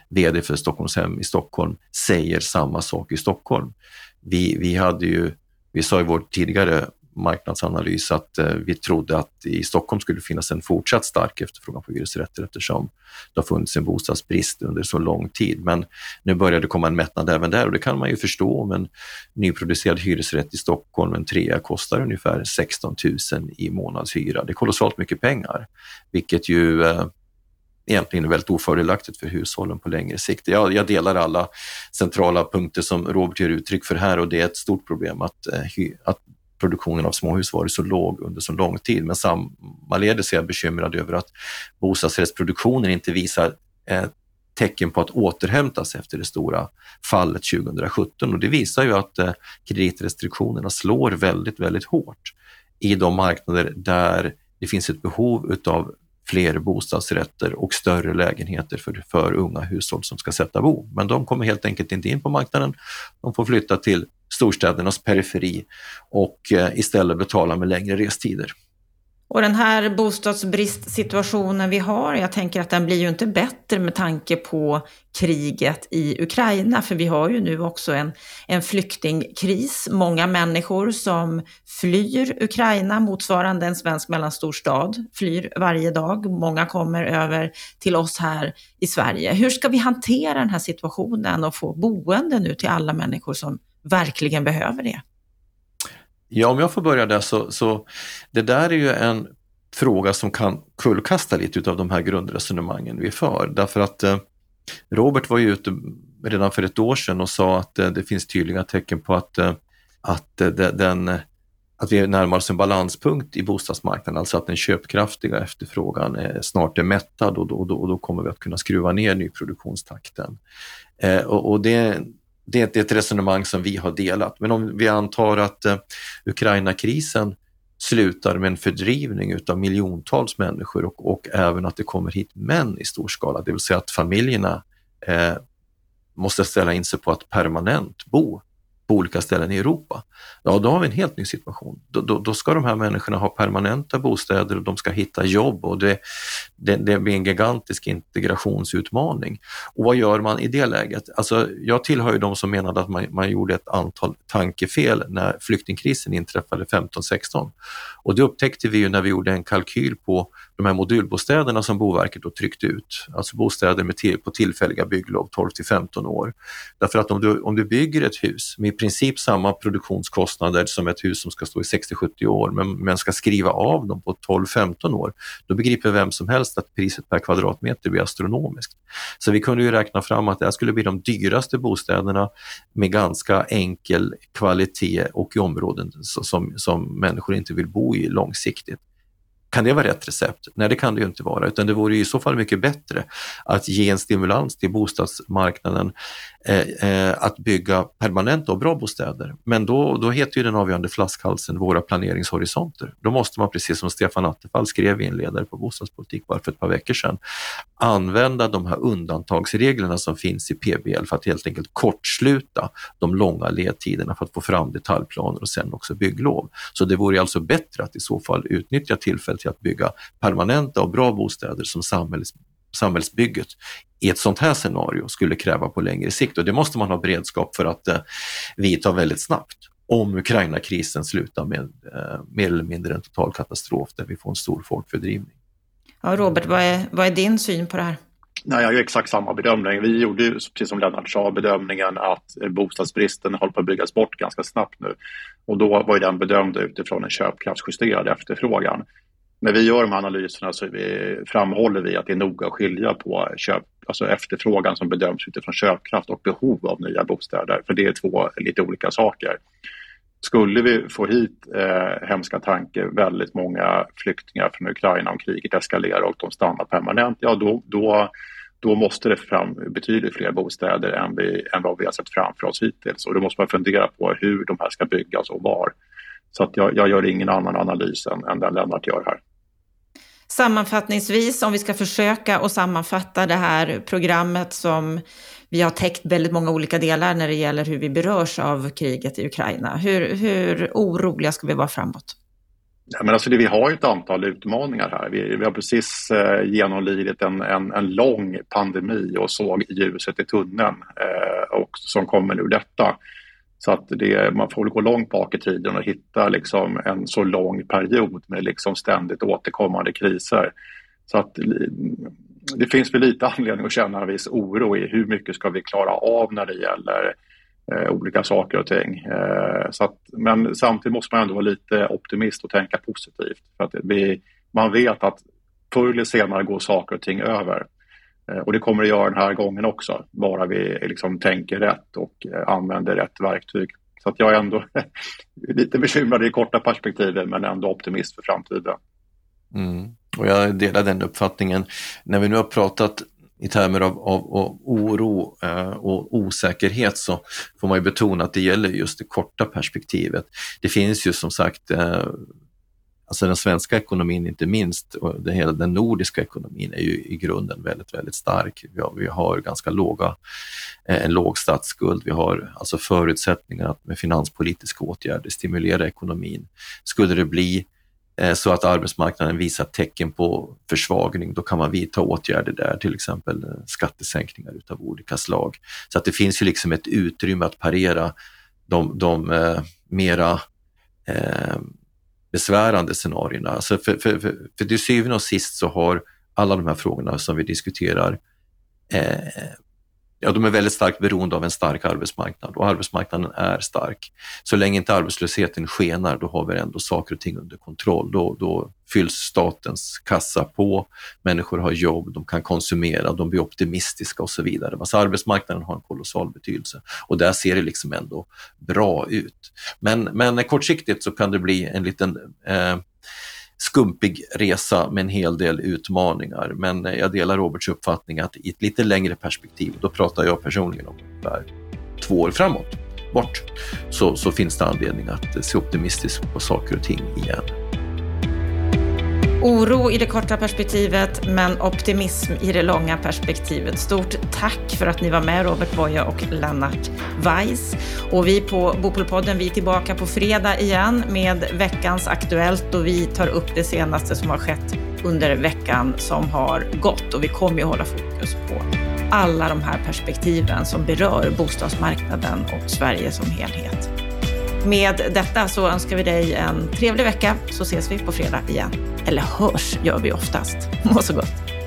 VD för Stockholmshem i Stockholm säger samma sak i Stockholm. Vi, vi hade ju vi sa i vår tidigare marknadsanalys att eh, vi trodde att i Stockholm skulle finnas en fortsatt stark efterfrågan på hyresrätter eftersom det har funnits en bostadsbrist under så lång tid. Men nu börjar det komma en mättnad även där och det kan man ju förstå om en nyproducerad hyresrätt i Stockholm, en trea, kostar ungefär 16 000 i månadshyra. Det är kolossalt mycket pengar, vilket ju eh, egentligen är väldigt ofördelaktigt för hushållen på längre sikt. Jag, jag, delar alla centrala punkter som Robert ger uttryck för här och det är ett stort problem att, eh, att produktionen av småhus varit så låg under så lång tid. Men sammaledes är jag bekymrad över att bostadsrättsproduktionen inte visar eh, tecken på att återhämtas efter det stora fallet 2017 och det visar ju att eh, kreditrestriktionerna slår väldigt, väldigt hårt i de marknader där det finns ett behov utav fler bostadsrätter och större lägenheter för, för unga hushåll som ska sätta bo. Men de kommer helt enkelt inte in på marknaden. De får flytta till storstädernas periferi och eh, istället betala med längre restider. Och den här bostadsbristsituationen vi har, jag tänker att den blir ju inte bättre med tanke på kriget i Ukraina, för vi har ju nu också en, en flyktingkris. Många människor som flyr Ukraina, motsvarande en svensk mellanstor stad, flyr varje dag. Många kommer över till oss här i Sverige. Hur ska vi hantera den här situationen och få boende nu till alla människor som verkligen behöver det? Ja, om jag får börja där så, så det där är ju en fråga som kan kullkasta lite av de här grundresonemangen vi för. Därför att eh, Robert var ju ute redan för ett år sedan och sa att eh, det finns tydliga tecken på att, eh, att, eh, den, eh, att vi närmar oss en balanspunkt i bostadsmarknaden, alltså att den köpkraftiga efterfrågan är, snart är mättad och då, och då, och då kommer vi att kunna skruva ner nyproduktionstakten. Eh, och, och det, det är ett resonemang som vi har delat. Men om vi antar att eh, Ukraina-krisen slutar med en fördrivning utav miljontals människor och, och, även att det kommer hit män i stor skala, det vill säga att familjerna eh, måste ställa in sig på att permanent bo på olika ställen i Europa. Ja, då har vi en helt ny situation. Då, då, då ska de här människorna ha permanenta bostäder och de ska hitta jobb och det, det, det blir en gigantisk integrationsutmaning. Och vad gör man i det läget? Alltså, jag tillhör ju de som menade att man, man gjorde ett antal tankefel när flyktingkrisen inträffade 15-16. Och det upptäckte vi ju när vi gjorde en kalkyl på de här modulbostäderna som Boverket då tryckte ut, alltså bostäder med till, på tillfälliga bygglov 12 till 15 år. Därför att om du, om du bygger ett hus med i princip samma produktionskostnader som ett hus som ska stå i 60-70 år, men, men ska skriva av dem på 12-15 år, då begriper vem som helst att priset per kvadratmeter blir astronomiskt. Så vi kunde ju räkna fram att det här skulle bli de dyraste bostäderna med ganska enkel kvalitet och i områden som, som människor inte vill bo i långsiktigt. Kan det vara rätt recept? Nej, det kan det ju inte vara, utan det vore i så fall mycket bättre att ge en stimulans till bostadsmarknaden Eh, eh, att bygga permanenta och bra bostäder. Men då, då heter ju den avgörande flaskhalsen våra planeringshorisonter. Då måste man, precis som Stefan Attefall skrev i en ledare på bostadspolitik bara för ett par veckor sedan, använda de här undantagsreglerna som finns i PBL för att helt enkelt kortsluta de långa ledtiderna för att få fram detaljplaner och sen också bygglov. Så det vore alltså bättre att i så fall utnyttja tillfället till att bygga permanenta och bra bostäder som samhället samhällsbygget i ett sånt här scenario skulle kräva på längre sikt och det måste man ha beredskap för att eh, vidta väldigt snabbt om Ukraina-krisen slutar med eh, mer eller mindre en total katastrof där vi får en stor folkfördrivning. Ja, Robert, vad är, vad är din syn på det här? Nej, jag gör exakt samma bedömning. Vi gjorde ju, precis som Lennart sa, bedömningen att bostadsbristen håller på att byggas bort ganska snabbt nu. Och då var ju den bedömd utifrån en köpkraftsjusterad efterfrågan. När vi gör de här analyserna så vi, framhåller vi att det är noga att skilja på köp, alltså efterfrågan som bedöms utifrån köpkraft och behov av nya bostäder. För det är två lite olika saker. Skulle vi få hit eh, hemska tanke väldigt många flyktingar från Ukraina om kriget eskalerar och de stannar permanent, ja då, då, då måste det fram betydligt fler bostäder än, vi, än vad vi har sett framför oss hittills. Och då måste man fundera på hur de här ska byggas och var. Så att jag, jag gör ingen annan analys än, än den Lennart gör här. Sammanfattningsvis, om vi ska försöka att sammanfatta det här programmet som vi har täckt väldigt många olika delar när det gäller hur vi berörs av kriget i Ukraina. Hur, hur oroliga ska vi vara framåt? Ja, men alltså det, vi har ett antal utmaningar här. Vi, vi har precis eh, genomlidit en, en, en, lång pandemi och såg ljuset i tunneln eh, och, som kommer ur detta. Så att det, man får gå långt bak i tiden och hitta liksom en så lång period med liksom ständigt återkommande kriser. Så att det finns väl lite anledning att känna en viss oro i hur mycket ska vi klara av när det gäller eh, olika saker och ting. Eh, så att, men samtidigt måste man ändå vara lite optimist och tänka positivt. För att vi, man vet att förr eller senare går saker och ting över. Eh, och det kommer det göra den här gången också, bara vi liksom tänker rätt och eh, använder rätt verktyg. Så att jag är ändå lite bekymrad i det korta perspektivet men ändå optimist för framtiden. Mm. Och jag delar den uppfattningen. När vi nu har pratat i termer av, av, av oro eh, och osäkerhet så får man ju betona att det gäller just det korta perspektivet. Det finns ju som sagt eh, Alltså den svenska ekonomin inte minst, och det hela den nordiska ekonomin är ju i grunden väldigt, väldigt stark. Vi har, vi har ganska låga, eh, en låg statsskuld. Vi har alltså förutsättningar att med finanspolitiska åtgärder stimulera ekonomin. Skulle det bli eh, så att arbetsmarknaden visar tecken på försvagning, då kan man vidta åtgärder där, till exempel eh, skattesänkningar utav olika slag. Så att det finns ju liksom ett utrymme att parera de, de eh, mera eh, besvärande scenarierna. Alltså för, för, för, för till syvende och sist så har alla de här frågorna som vi diskuterar eh, ja, de är väldigt starkt beroende av en stark arbetsmarknad och arbetsmarknaden är stark. Så länge inte arbetslösheten skenar, då har vi ändå saker och ting under kontroll. Då, då fylls statens kassa på, människor har jobb, de kan konsumera, de blir optimistiska och så vidare. Så arbetsmarknaden har en kolossal betydelse och där ser det liksom ändå bra ut. Men, men kortsiktigt så kan det bli en liten eh, skumpig resa med en hel del utmaningar. Men eh, jag delar Roberts uppfattning att i ett lite längre perspektiv, då pratar jag personligen om ungefär två år framåt, bort, så, så finns det anledning att se optimistiskt på saker och ting igen. Oro i det korta perspektivet, men optimism i det långa perspektivet. Stort tack för att ni var med, Robert Boye och Lennart Weiss. Och vi på Bopolpodden, vi är tillbaka på fredag igen med veckans Aktuellt och vi tar upp det senaste som har skett under veckan som har gått. Och vi kommer ju hålla fokus på alla de här perspektiven som berör bostadsmarknaden och Sverige som helhet. Med detta så önskar vi dig en trevlig vecka så ses vi på fredag igen. Eller hörs gör vi oftast. Må så gott.